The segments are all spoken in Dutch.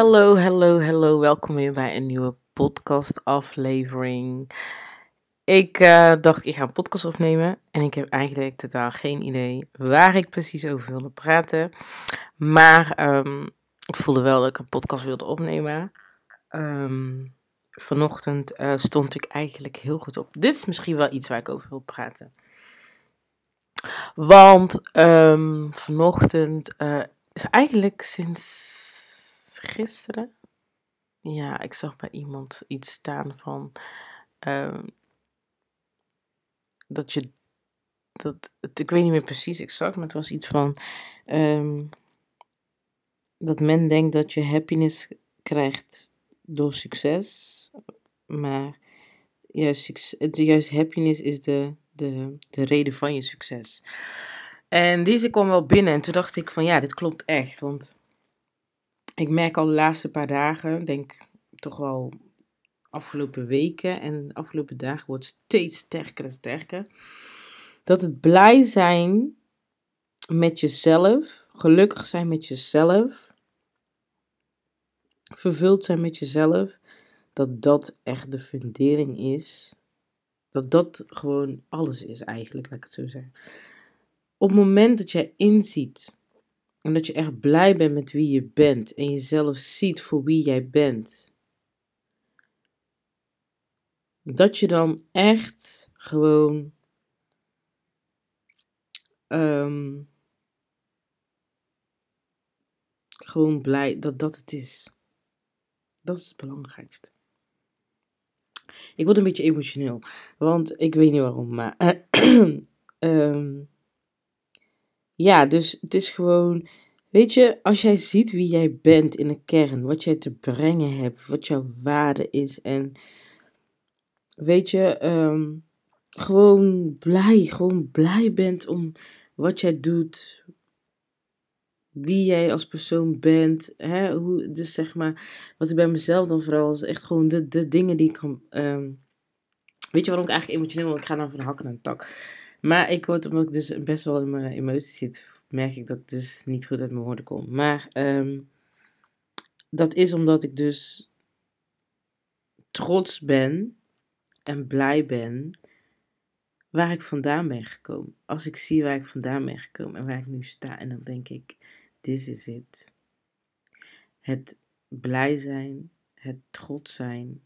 Hallo, hallo, hallo. Welkom weer bij een nieuwe podcast-aflevering. Ik eh, dacht, ik ga een podcast opnemen. En ik heb eigenlijk totaal geen idee waar ik precies over wilde praten. Maar ehm, ik voelde wel dat ik een podcast wilde opnemen. Ehm, vanochtend eh, stond ik eigenlijk heel goed op. Dit is misschien wel iets waar ik over wil praten. Want um, vanochtend uh, is eigenlijk sinds gisteren. Ja, ik zag bij iemand iets staan van uh, dat je dat ik weet niet meer precies exact, maar het was iets van um, dat men denkt dat je happiness krijgt door succes, maar juist, juist happiness is de, de, de reden van je succes. En deze kwam wel binnen en toen dacht ik van ja, dit klopt echt, want ik merk al de laatste paar dagen, denk toch wel afgelopen weken en de afgelopen dagen wordt steeds sterker en sterker. Dat het blij zijn met jezelf, gelukkig zijn met jezelf, vervuld zijn met jezelf, dat dat echt de fundering is. Dat dat gewoon alles is eigenlijk, laat ik het zo zeggen. Op het moment dat jij inziet en dat je echt blij bent met wie je bent en jezelf ziet voor wie jij bent. Dat je dan echt gewoon um, gewoon blij dat dat het is. Dat is het belangrijkste. Ik word een beetje emotioneel, want ik weet niet waarom, maar um, ja, dus het is gewoon, weet je, als jij ziet wie jij bent in de kern, wat jij te brengen hebt, wat jouw waarde is en weet je, um, gewoon blij, gewoon blij bent om wat jij doet, wie jij als persoon bent, hè, hoe, dus zeg maar, wat ik bij mezelf dan vooral is echt gewoon de, de dingen die ik kan, um, weet je waarom ik eigenlijk emotioneel word? Ik ga dan van hakken naar tak. Maar ik word, omdat ik dus best wel in mijn emoties zit, merk ik dat ik dus niet goed uit mijn woorden kom. Maar um, dat is omdat ik dus trots ben en blij ben waar ik vandaan ben gekomen. Als ik zie waar ik vandaan ben gekomen en waar ik nu sta, en dan denk ik, this is it. Het blij zijn, het trots zijn,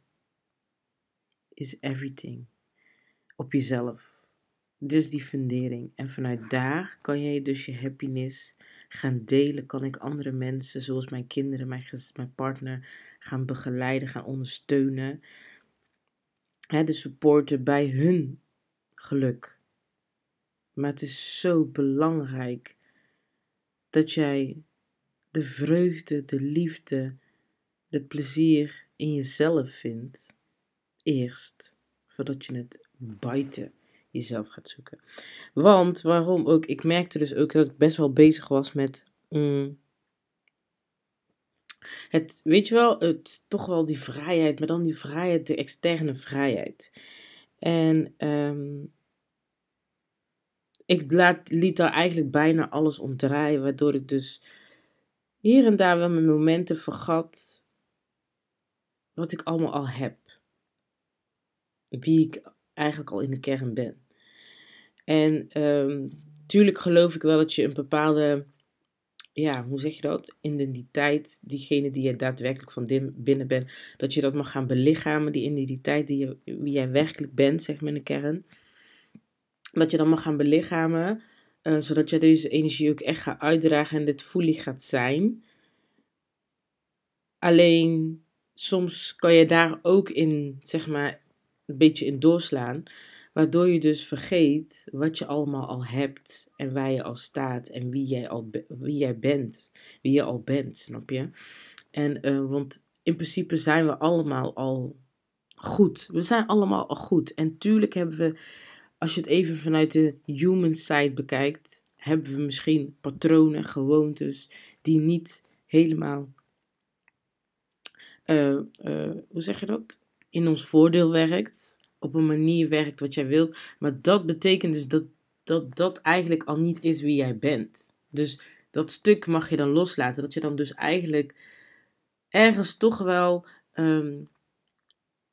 is everything. Op jezelf dus die fundering. En vanuit daar kan jij dus je happiness gaan delen. Kan ik andere mensen, zoals mijn kinderen, mijn, mijn partner, gaan begeleiden, gaan ondersteunen. De supporten bij hun geluk. Maar het is zo belangrijk dat jij de vreugde, de liefde, de plezier in jezelf vindt. Eerst, voordat je het buiten jezelf gaat zoeken. Want waarom ook, ik merkte dus ook dat ik best wel bezig was met. Mm, het, weet je wel, het, toch wel die vrijheid, maar dan die vrijheid, de externe vrijheid. En um, ik laat, liet daar eigenlijk bijna alles om draaien, waardoor ik dus hier en daar wel mijn momenten vergat wat ik allemaal al heb. Wie ik eigenlijk al in de kern ben. En um, tuurlijk geloof ik wel dat je een bepaalde, ja, hoe zeg je dat? Identiteit, diegene die je daadwerkelijk van binnen bent, dat je dat mag gaan belichamen, die identiteit die je, wie jij werkelijk bent, zeg maar in de kern. Dat je dan mag gaan belichamen, uh, zodat je deze energie ook echt gaat uitdragen en dit fully gaat zijn. Alleen soms kan je daar ook in, zeg maar, een beetje in doorslaan. Waardoor je dus vergeet wat je allemaal al hebt en waar je al staat en wie jij, al wie jij bent. Wie je al bent, snap je? En, uh, want in principe zijn we allemaal al goed. We zijn allemaal al goed. En tuurlijk hebben we, als je het even vanuit de human side bekijkt, hebben we misschien patronen, gewoontes die niet helemaal, uh, uh, hoe zeg je dat, in ons voordeel werkt op een manier werkt wat jij wilt. Maar dat betekent dus dat dat, dat eigenlijk al niet is wie jij bent. Dus dat stuk mag je dan loslaten. Dat je dan dus eigenlijk ergens toch wel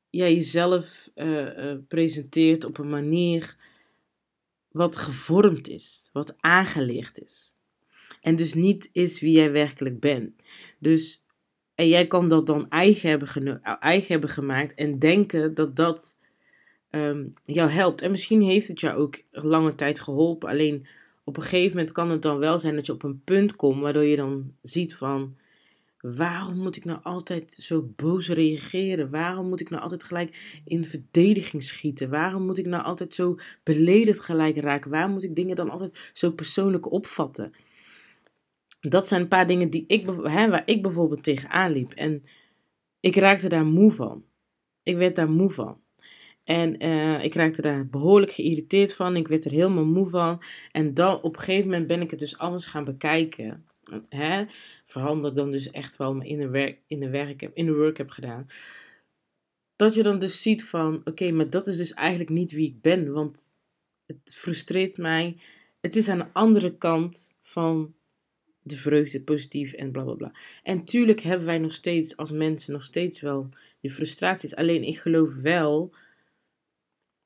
ja, jezelf uh, presenteert op een manier wat gevormd is, wat aangeleerd is. En dus niet is wie jij werkelijk bent. Dus, en jij kan dat dan eigen hebben gemaakt en denken dat dat Ehm, jou helpt. En misschien heeft het jou ook lange tijd geholpen. Alleen op een gegeven moment kan het dan wel zijn dat je op een punt komt waardoor je dan ziet van waarom moet ik nou altijd zo boos reageren? Waarom moet ik nou altijd gelijk in verdediging schieten? Waarom moet ik nou altijd zo beledigd gelijk raken? Waarom moet ik dingen dan altijd zo persoonlijk opvatten? Dat zijn een paar dingen die ik, hè, waar ik bijvoorbeeld tegenaan liep. En ik raakte daar moe van. Ik werd daar moe van. En uh, ik raakte daar behoorlijk geïrriteerd van. Ik werd er helemaal moe van. En dan op een gegeven moment ben ik het dus anders gaan bekijken. Hè? Dan dus echt wel in de werk, in de werk heb, de work heb gedaan. Dat je dan dus ziet van, oké, maar dat is dus eigenlijk niet wie ik ben. Want het frustreert mij. Het is aan de andere kant van de vreugde, positief en bla bla bla. En tuurlijk hebben wij nog steeds als mensen nog steeds wel die frustraties. Alleen ik geloof wel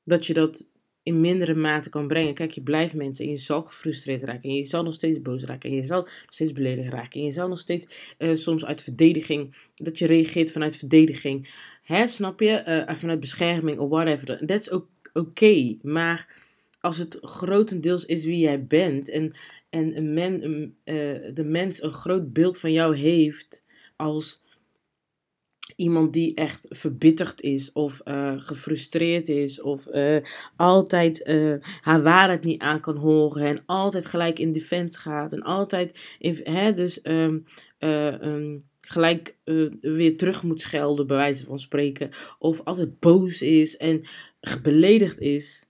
dat je dat in mindere mate kan brengen. Kijk, je blijft mensen en je zal gefrustreerd raken. En je zal nog steeds boos raken. En je zal nog steeds beledigd raken. En je zal nog steeds uh, soms uit verdediging, dat je reageert vanuit verdediging. Hè, snap je? Uh, vanuit bescherming of whatever. Dat is ook oké. Maar als het grotendeels is wie jij bent. En, en een uh, de mens een groot beeld van jou heeft als iemand die echt verbitterd is of uh, gefrustreerd is of uh, altijd uh, haar waarheid niet aan kan horen en altijd gelijk in defense gaat en altijd hè, dus um, um, gelijk weer terug moet schelden bij wijze van spreken of altijd boos is en beledigd is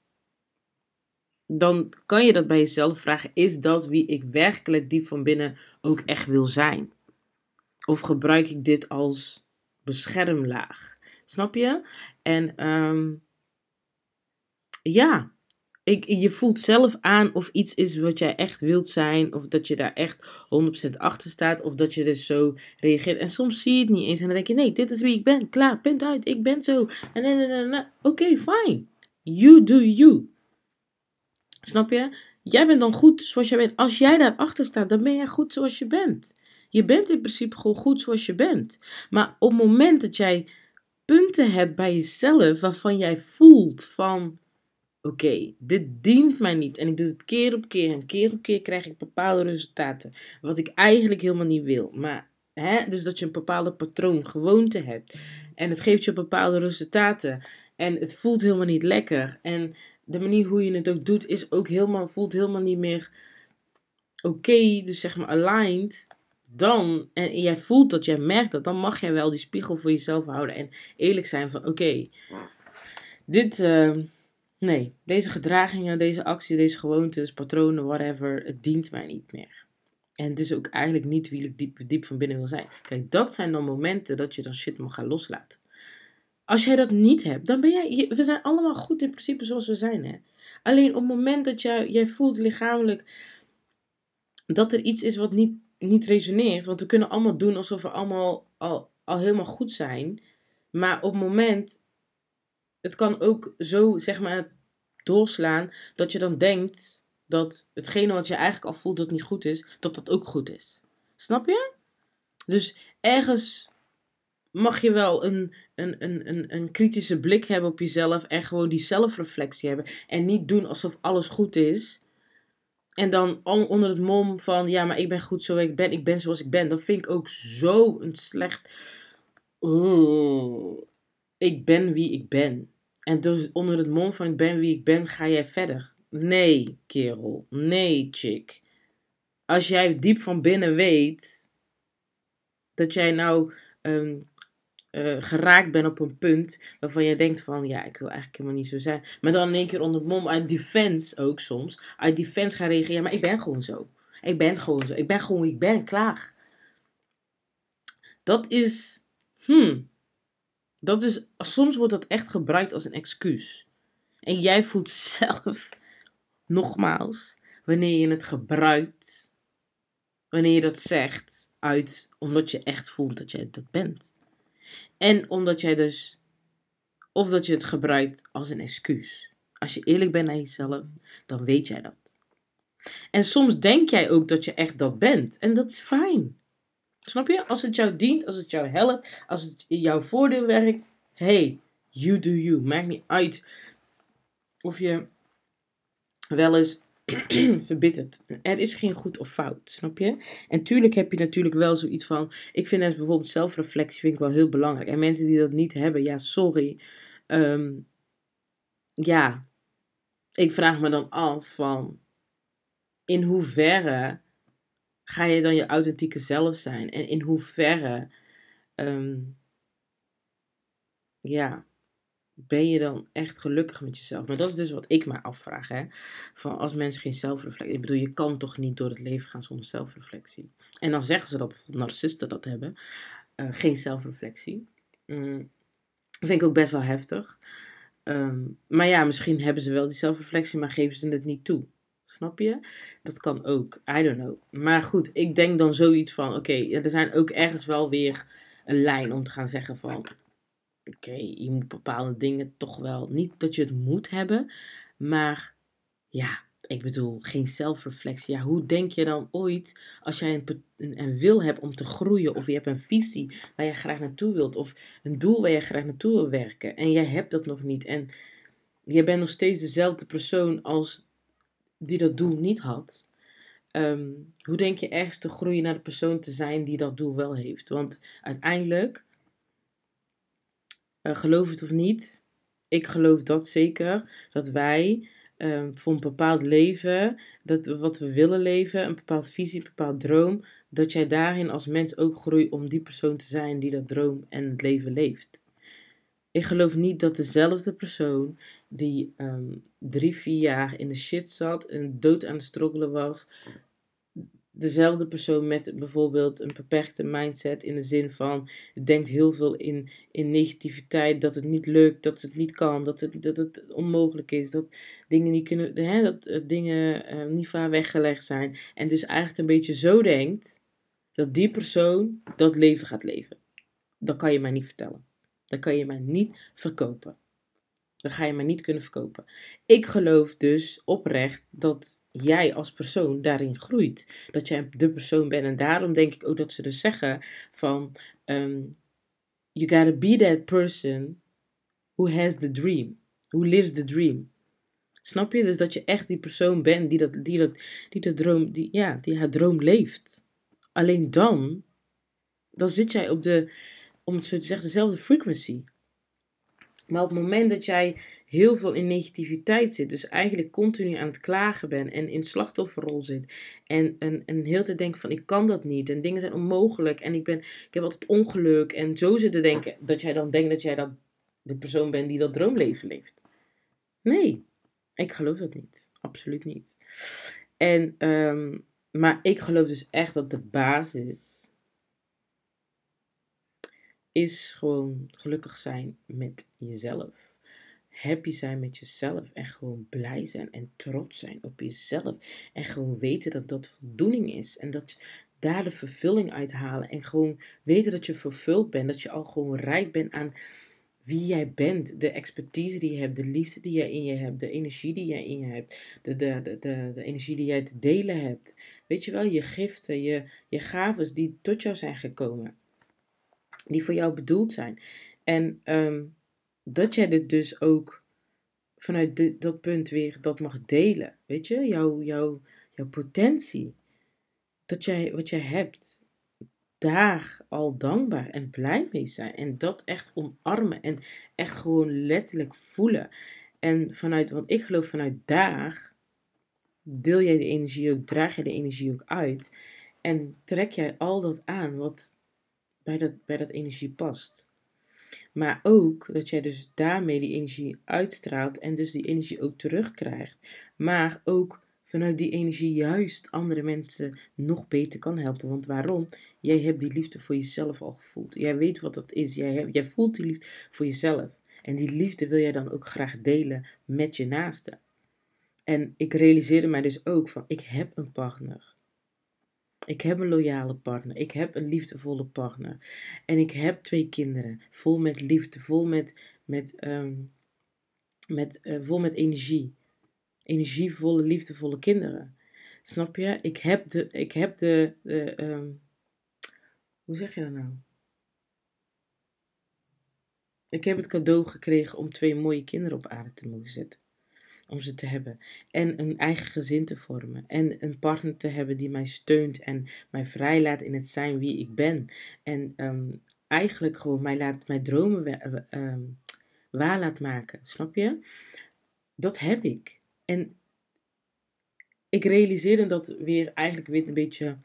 dan kan je dat bij jezelf vragen is dat wie ik werkelijk diep van binnen ook echt wil zijn? Of gebruik ik dit als beschermlaag. Snap je? En um, ja, ik, je voelt zelf aan of iets is wat jij echt wilt zijn. Of dat je daar echt 100% achter staat. Of dat je dus zo reageert. En soms zie je het niet eens. En dan denk je, nee, dit is wie ik ben. Klaar, punt uit. Ik ben zo. En Oké, okay, fine. You do you. Snap je? Jij bent dan goed zoals jij bent. Als jij daarachter staat, dan ben jij goed zoals je bent. Je bent in principe gewoon goed zoals je bent. Maar op het moment dat jij punten hebt bij jezelf waarvan jij voelt van oké, dit dient mij niet. En ik doe het keer op keer en keer op keer krijg ik bepaalde resultaten. Wat ik eigenlijk helemaal niet wil. Maar, hè, dus dat je een bepaalde patroon, gewoonte hebt. En het geeft je bepaalde resultaten. En het voelt helemaal niet lekker. En de manier hoe je het ook doet, is ook helemaal, voelt helemaal niet meer oké. dus zeg maar aligned dan, en jij voelt dat, jij merkt dat, dan mag jij wel die spiegel voor jezelf houden en eerlijk zijn van oké, dit, uh, nee, deze gedragingen, deze acties, deze gewoontes, patronen, whatever, het dient mij niet meer. En het is ook eigenlijk niet wie ik diep, diep van binnen wil zijn. Kijk, dat zijn dan momenten dat je dan shit mag gaan loslaten. Als jij dat niet hebt, dan ben jij, we zijn allemaal goed in principe zoals we zijn. Hè? Alleen op het moment dat jij, jij voelt lichamelijk dat er iets is wat niet niet resoneert. Want we kunnen allemaal doen alsof we allemaal al, al helemaal goed zijn. Maar op het moment, het kan ook zo zeg maar doorslaan dat je dan denkt dat hetgene wat je eigenlijk al voelt dat niet goed is, dat dat ook goed is. Snap je? Dus ergens mag je wel een, een, een, een, een kritische blik hebben op jezelf en gewoon die zelfreflectie hebben. En niet doen alsof alles goed is. En dan onder het mom van, ja, maar ik ben goed zoals ik ben. Ik ben zoals ik ben. Dat vind ik ook zo een slecht... Ik ben wie ik ben. En dus onder het mom van ik ben wie ik ben, ga jij verder. Nee, kerel. Nee, chick. Als jij diep van binnen weet dat jij nou um, uh, geraakt bent op een punt waarvan je denkt van ja, ik wil eigenlijk helemaal niet zo zijn. Maar dan in één keer onder het mom uit defense ook soms. Uit defense gaan reageren. Maar ik ben gewoon zo. Ik ben gewoon zo. Ik ben gewoon, ik ben klaar. Dat is, hmm, dat is, soms wordt dat echt gebruikt als een excuus. En jij voelt zelf, nogmaals, wanneer je het gebruikt wanneer je dat zegt uit omdat je echt voelt dat jij dat bent. En omdat jij dus, of dat je het gebruikt als een excuus. Als je eerlijk bent naar jezelf, dan weet jij dat. En soms denk jij ook dat je echt dat bent. En dat is fijn. Snap je? Als het jou dient, als het jou helpt, als het in jouw voordeel werkt. Hey, you do you. Maakt niet uit of je wel eens verbitterd. Er is geen goed of fout, snap je? En tuurlijk heb je natuurlijk wel zoiets van. Ik vind het bijvoorbeeld zelfreflectie vind ik wel heel belangrijk. En mensen die dat niet hebben, ja, sorry. Ehm, ja, ik vraag me dan af van. In hoeverre ga je dan je authentieke zelf zijn? En in hoeverre. Ehm, ja, ben je dan echt gelukkig met jezelf? Maar dat is dus wat ik me afvraag. Hè? Van als mensen geen zelfreflectie. Ik bedoel, je kan toch niet door het leven gaan zonder zelfreflectie. En dan zeggen ze dat bijvoorbeeld narcisten dat hebben. Uh, geen zelfreflectie. Mm, vind ik ook best wel heftig. Um, maar ja, misschien hebben ze wel die zelfreflectie, maar geven ze het niet toe. Snap je? Dat kan ook. I don't know. Maar goed, ik denk dan zoiets van: oké, er zijn ook ergens wel weer een lijn om te gaan zeggen van oké, je moet bepaalde dingen toch wel, niet dat je het moet hebben, maar ja, ik bedoel, geen zelfreflectie. Ja, hoe denk je dan ooit, als jij een, wil hebt om te groeien, of je hebt een visie waar je graag naartoe wilt, of een doel waar je graag naartoe wil werken, en jij hebt dat nog niet, en je bent nog steeds dezelfde persoon als die dat doel niet had. Ehm, hoe denk je ergens te groeien naar de persoon te zijn die dat doel wel heeft? Want uiteindelijk uh, geloof het of niet, ik geloof dat zeker, dat wij uh, voor een bepaald leven, dat wat we willen leven, een bepaalde visie, een bepaald droom, dat jij daarin als mens ook groeit om die persoon te zijn die dat droom en het leven leeft. Ik geloof niet dat dezelfde persoon die um, drie, vier jaar in de shit zat en dood aan het struggelen was, dezelfde persoon met bijvoorbeeld een beperkte mindset in de zin van denkt heel veel in, in negativiteit, dat het niet lukt, dat het niet kan, dat het, dat het onmogelijk is, dat dingen niet kunnen, hè, dat uh, dingen uh, niet vaar weggelegd zijn. En dus eigenlijk een beetje zo denkt dat die persoon dat leven gaat leven. Dat kan je mij niet vertellen. Dat kan je mij niet verkopen. Dat ga je mij niet kunnen verkopen. Ik geloof dus oprecht dat jij als persoon daarin groeit. Dat jij de persoon bent. En daarom denk ik ook dat ze dus zeggen van... Um, you gotta be that person who has the dream. Who lives the dream. Snap je? Dus dat je echt die persoon bent die, dat, die, dat, die, de droom, die, ja, die haar droom leeft. Alleen dan, dan zit jij op de, om het zo te zeggen, dezelfde frequency. Maar op het moment dat jij heel veel in negativiteit zit, dus eigenlijk continu aan het klagen bent en in slachtofferrol zit en, en, en heel te denken van ik kan dat niet en dingen zijn onmogelijk en ik, ben, ik heb altijd ongeluk en zo zitten denken, dat jij dan denkt dat jij dat de persoon bent die dat droomleven leeft. Nee, ik geloof dat niet. Absoluut niet. En, um, maar ik geloof dus echt dat de basis is gewoon gelukkig zijn met jezelf. Happy zijn met jezelf en gewoon blij zijn en trots zijn op jezelf. En gewoon weten dat dat voldoening is en dat daar de vervulling uithalen. En gewoon weten dat je vervuld bent, dat je al gewoon rijk bent aan wie jij bent, de expertise die je hebt, de liefde die jij in je hebt, de energie die jij in je hebt, de, de, de, de, energie die jij te delen hebt. Weet je wel, je giften, je, je gaven die tot jou zijn gekomen die voor jou bedoeld zijn. En ehm, dat jij dit dus ook vanuit dat punt weer dat mag delen. Weet je, jouw, jouw, jouw potentie. Dat jij wat jij hebt, daar al dankbaar en blij mee zijn. En dat echt omarmen en echt gewoon letterlijk voelen. En vanuit, want ik geloof vanuit daar deel jij de energie ook, draag je de energie ook uit. En trek jij al dat aan wat bij dat, bij dat energie past. Maar ook dat jij dus daarmee die energie uitstraalt en dus die energie ook terugkrijgt. Maar ook vanuit die energie juist andere mensen nog beter kan helpen. Want waarom? Jij hebt die liefde voor jezelf al gevoeld. Jij weet wat dat is. Jij, hebt, jij voelt die liefde voor jezelf. En die liefde wil jij dan ook graag delen met je naaste. En ik realiseerde mij dus ook van, ik heb een partner. Ik heb een loyale partner. Ik heb een liefdevolle partner. En ik heb twee kinderen. Vol met liefde. Vol met, met, ehm, met, uh, vol met energie. Energievolle, liefdevolle kinderen. Snap je? Ik heb de. Ik heb de, um, hoe zeg je dat nou? Ik heb het cadeau gekregen om twee mooie kinderen op aarde te mogen zetten om ze te hebben. En een eigen gezin te vormen. En een partner te hebben die mij steunt en mij vrijlaat in het zijn wie ik ben. En um, eigenlijk gewoon mij laat mijn dromen um, waar laat maken. Snap je? Dat heb ik. En ik realiseerde dat weer eigenlijk weer een beetje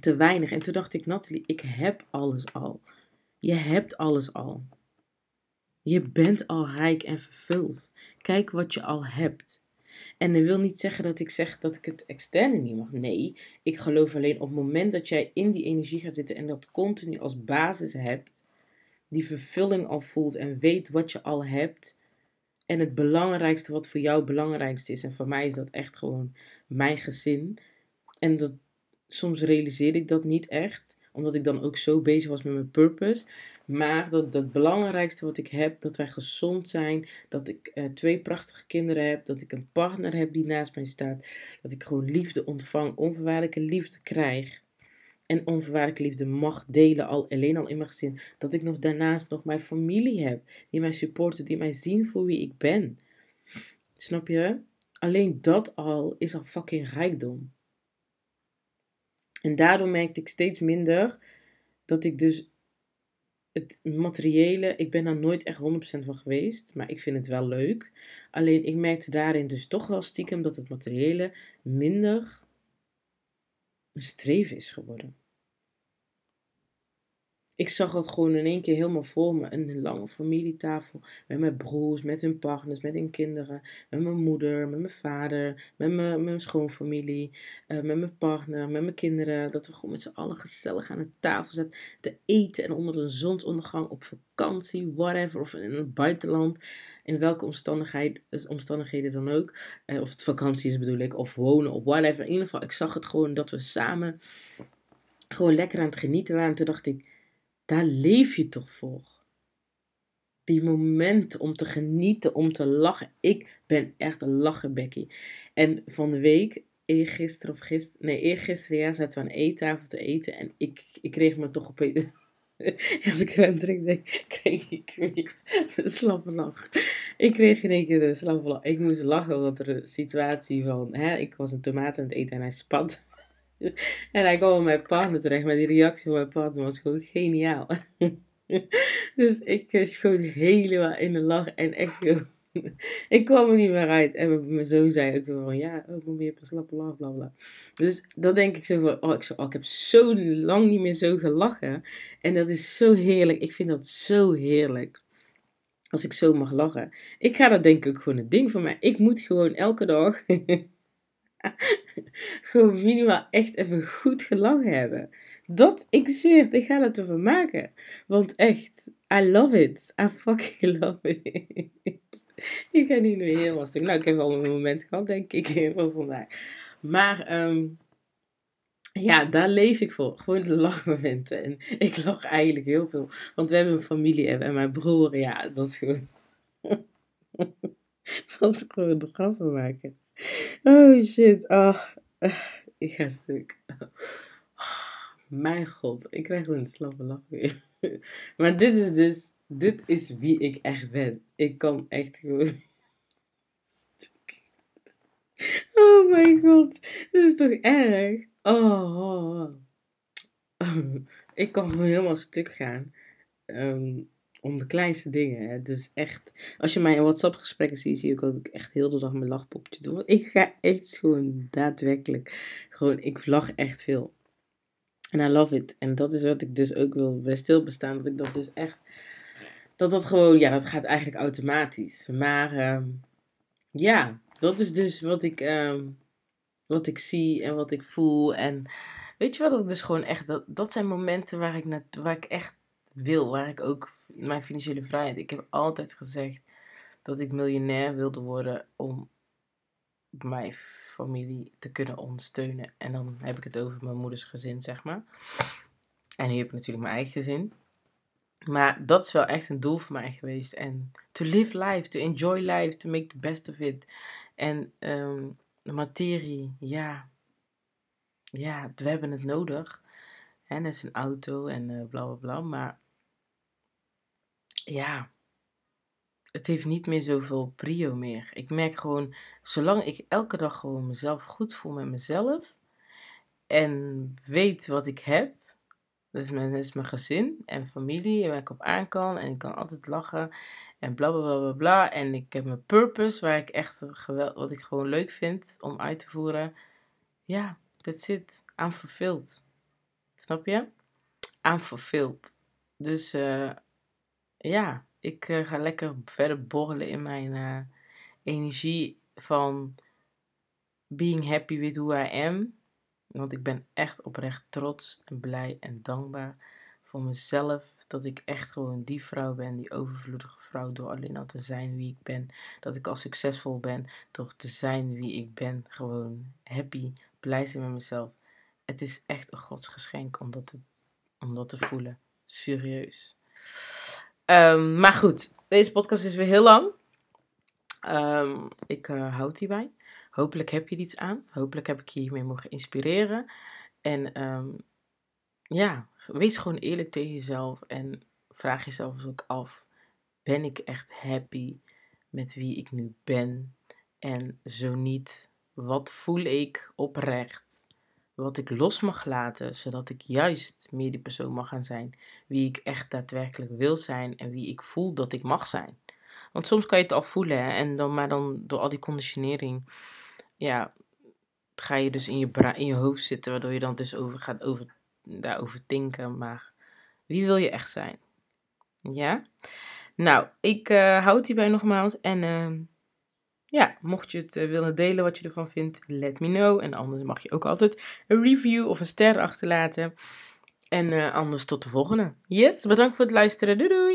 te weinig. En toen dacht ik, Nathalie, ik heb alles al. Je hebt alles al. Je bent al rijk en vervuld. Kijk wat je al hebt. En dat wil niet zeggen dat ik zeg dat ik het externe niet mag. Nee, ik geloof alleen op het moment dat jij in die energie gaat zitten en dat continu als basis hebt, die vervulling al voelt en weet wat je al hebt. En het belangrijkste wat voor jou belangrijkste is. En voor mij is dat echt gewoon mijn gezin. En dat, soms realiseerde ik dat niet echt omdat ik dan ook zo bezig was met mijn purpose. Maar dat het belangrijkste wat ik heb, dat wij gezond zijn. Dat ik uh, twee prachtige kinderen heb. Dat ik een partner heb die naast mij staat. Dat ik gewoon liefde ontvang, onvoorwaardelijke liefde krijg. En onvoorwaardelijke liefde mag delen, al, alleen al in mijn gezin. Dat ik nog daarnaast nog mijn familie heb. Die mij supporten, die mij zien voor wie ik ben. Snap je? Alleen dat al is al fucking rijkdom. En daardoor merkte ik steeds minder dat ik dus het materiële, ik ben daar nooit echt 100% van geweest, maar ik vind het wel leuk. Alleen ik merkte daarin dus toch wel stiekem dat het materiële minder een streven is geworden. Ik zag het gewoon in één keer helemaal voor me. Een lange familietafel met mijn broers, met hun partners, met hun kinderen. Met mijn moeder, met mijn vader, met mijn, met mijn schoonfamilie, uh, met mijn partner, met mijn kinderen. Dat we gewoon met z'n allen gezellig aan de tafel zaten te eten. En onder een zonsondergang op vakantie, whatever. Of in het buitenland. In welke omstandigheid, dus omstandigheden dan ook. Uh, of het vakantie is bedoel ik. Of wonen of whatever. In ieder geval, ik zag het gewoon dat we samen gewoon lekker aan het genieten waren. En toen dacht ik daar leef je toch voor. Die moment om te genieten, om te lachen. Ik ben echt een lachenbekkie. En van de week, eergisteren of gisteren, nee, eergisteren ja, zaten we aan de eettafel te eten. En ik, ik kreeg me toch opeens, als ik eraan denk, kreeg ik weer een slappe lach. Ik kreeg in één keer een slappe lach. Ik moest lachen, want er een situatie van, hè, ik was een tomaat aan het eten en hij spat en hij kwam op mijn partner terecht, maar die reactie van mijn partner was gewoon geniaal. dus ik uh, schoot helemaal in de lach en echt ik kwam er niet meer uit. En mijn zoon zei ook van, ja, oh, maar een slappe lach, bla bla. Dus dan denk ik zo van, oh ik, zo, oh, ik heb zo lang niet meer zo gelachen. En dat is zo heerlijk. Ik vind dat zo heerlijk. Als ik zo mag lachen. Ik ga dat denk ik ook gewoon een ding van mij. Ik moet gewoon elke dag gewoon minimaal echt even goed gelachen hebben. Dat, ik zweer, ik ga dat ervan maken. Want echt, I love it. I fucking love it. ik ga nu weer helemaal stuk. Nou, ik heb al een moment gehad, denk ik, van vandaag. Maar, um, ja, daar leef ik voor. Gewoon de lachmomenten. En ik lach eigenlijk heel veel. Want we hebben een familie en mijn broer, ja, dat is gewoon... dat is gewoon grappen maken. Oh shit. Oh, ik ga stuk. Mijn god, ik krijg gewoon een slappe lach weer. Maar dit is dus, dit is wie ik echt ben. Ik kan echt gewoon. Stuk. Oh mijn god, dit is toch erg? Oh. Ik kan gewoon helemaal stuk gaan. Um, om de kleinste dingen. Hè. Dus echt, als je mijn WhatsApp-gesprekken ziet, zie ik ook echt heel de dag mijn lachpopje doen. Ik ga echt gewoon daadwerkelijk, gewoon, ik lach echt veel. En I love it. En dat is wat ik dus ook wil bij stilbestaan. Dat ik dat dus echt, dat dat gewoon, ja, dat gaat eigenlijk automatisch. Maar uh, ja, dat is dus wat ik, uh, wat ik zie en wat ik voel. En weet je wat, dat is gewoon echt, dat, dat zijn momenten waar ik, waar ik echt wil, waar ik ook mijn financiële vrijheid. Ik heb altijd gezegd dat ik miljonair wilde worden om mijn familie te kunnen ondersteunen. En dan heb ik het over mijn moeders gezin, zeg maar. En nu heb ik natuurlijk mijn eigen gezin. Maar dat is wel echt een doel voor mij geweest. En to live life, to enjoy life, to make the best of it. En ehm, de materie, ja. Ja, we hebben het nodig. En dat is een auto en uh, bla bla bla. Maar ja, het heeft niet meer zoveel prio meer. Ik merk gewoon, zolang ik elke dag gewoon mezelf goed voel met mezelf. En weet wat ik heb. Dat is mijn, dat is mijn gezin en familie waar ik op aan kan. En ik kan altijd lachen. En bla bla bla bla. En ik heb mijn purpose waar ik echt geweld, wat ik gewoon leuk vind om uit te voeren. Ja, that's it. I'm fulfilled. Snap je? I'm fulfilled. Dus uh, ja, ik uh, ga lekker verder borrelen in mijn uh, energie van being happy with who I am. Want ik ben echt oprecht trots en blij en dankbaar voor mezelf. Dat ik echt gewoon die vrouw ben, die overvloedige vrouw, door alleen al te zijn wie ik ben. Dat ik al succesvol ben door te zijn wie ik ben. Gewoon happy, blij zijn met mezelf. Het is echt een godsgeschenk om dat te, voelen. Serieus. Um, maar goed, deze podcast is weer heel lang. Um, ik uh, houd hierbij. Hopelijk heb je iets aan. Hopelijk heb ik je hiermee mogen inspireren. En um, ja, wees gewoon eerlijk tegen jezelf. En vraag jezelf eens ook af: ben ik echt happy met wie ik nu ben? En zo niet, wat voel ik oprecht? Wat ik los mag laten, zodat ik juist meer die persoon mag gaan zijn. Wie ik echt daadwerkelijk wil zijn en wie ik voel dat ik mag zijn. Want soms kan je het al voelen, hè? En dan, maar dan door al die conditionering ja, ga je dus in je, in je hoofd zitten, waardoor je dan dus over gaat over, daarover denken. Maar wie wil je echt zijn? Ja? Nou, ik uh, houd hierbij nogmaals. En uh, ja, mocht je het uh, willen delen wat je ervan vindt, let me know. En anders mag je ook altijd een review of een ster achterlaten. En anders tot de volgende. Yes, bedankt voor het luisteren. Doei doei!